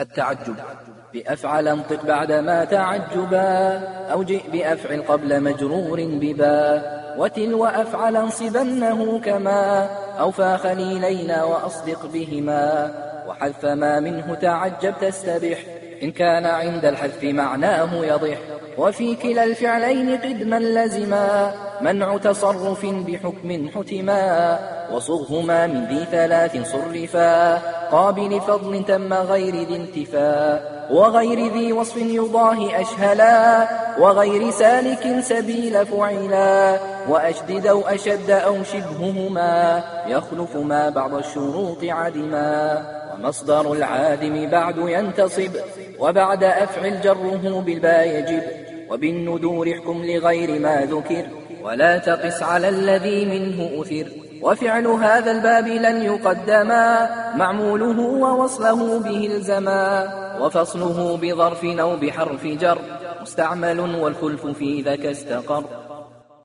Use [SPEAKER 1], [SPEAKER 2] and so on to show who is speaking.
[SPEAKER 1] التعجب. بأفعل انطق بعدما تعجبا أو جئ بأفعل قبل مجرور ببا. وتلو أفعل انصبنه كما أو فا خليلين وأصدق بهما. وحذف ما منه تعجب تستبح إن كان عند الحذف معناه يضح. وفي كلا الفعلين قدما لزما. منع تصرف بحكم حتما. وصغهما من ذي ثلاث صرفا. قابل فضل تم غير ذي انتفاء وغير ذي وصف يضاهي أشهلا. وغير سالك سبيل فعلا. وأشدد أو أشد أو شبههما. يخلف ما بعض الشروط عدما. ومصدر العادم بعد ينتصب وبعد أفعل جره بالباء يجب. وبالندور احكم لغير ما ذكر ولا تقس على الذي منه أثر. وفعل هذا الباب لن يقدما معموله ووصله به الزما. وفصله بظرف أو بحرف جر مستعمل والخلف في ذاك استقر.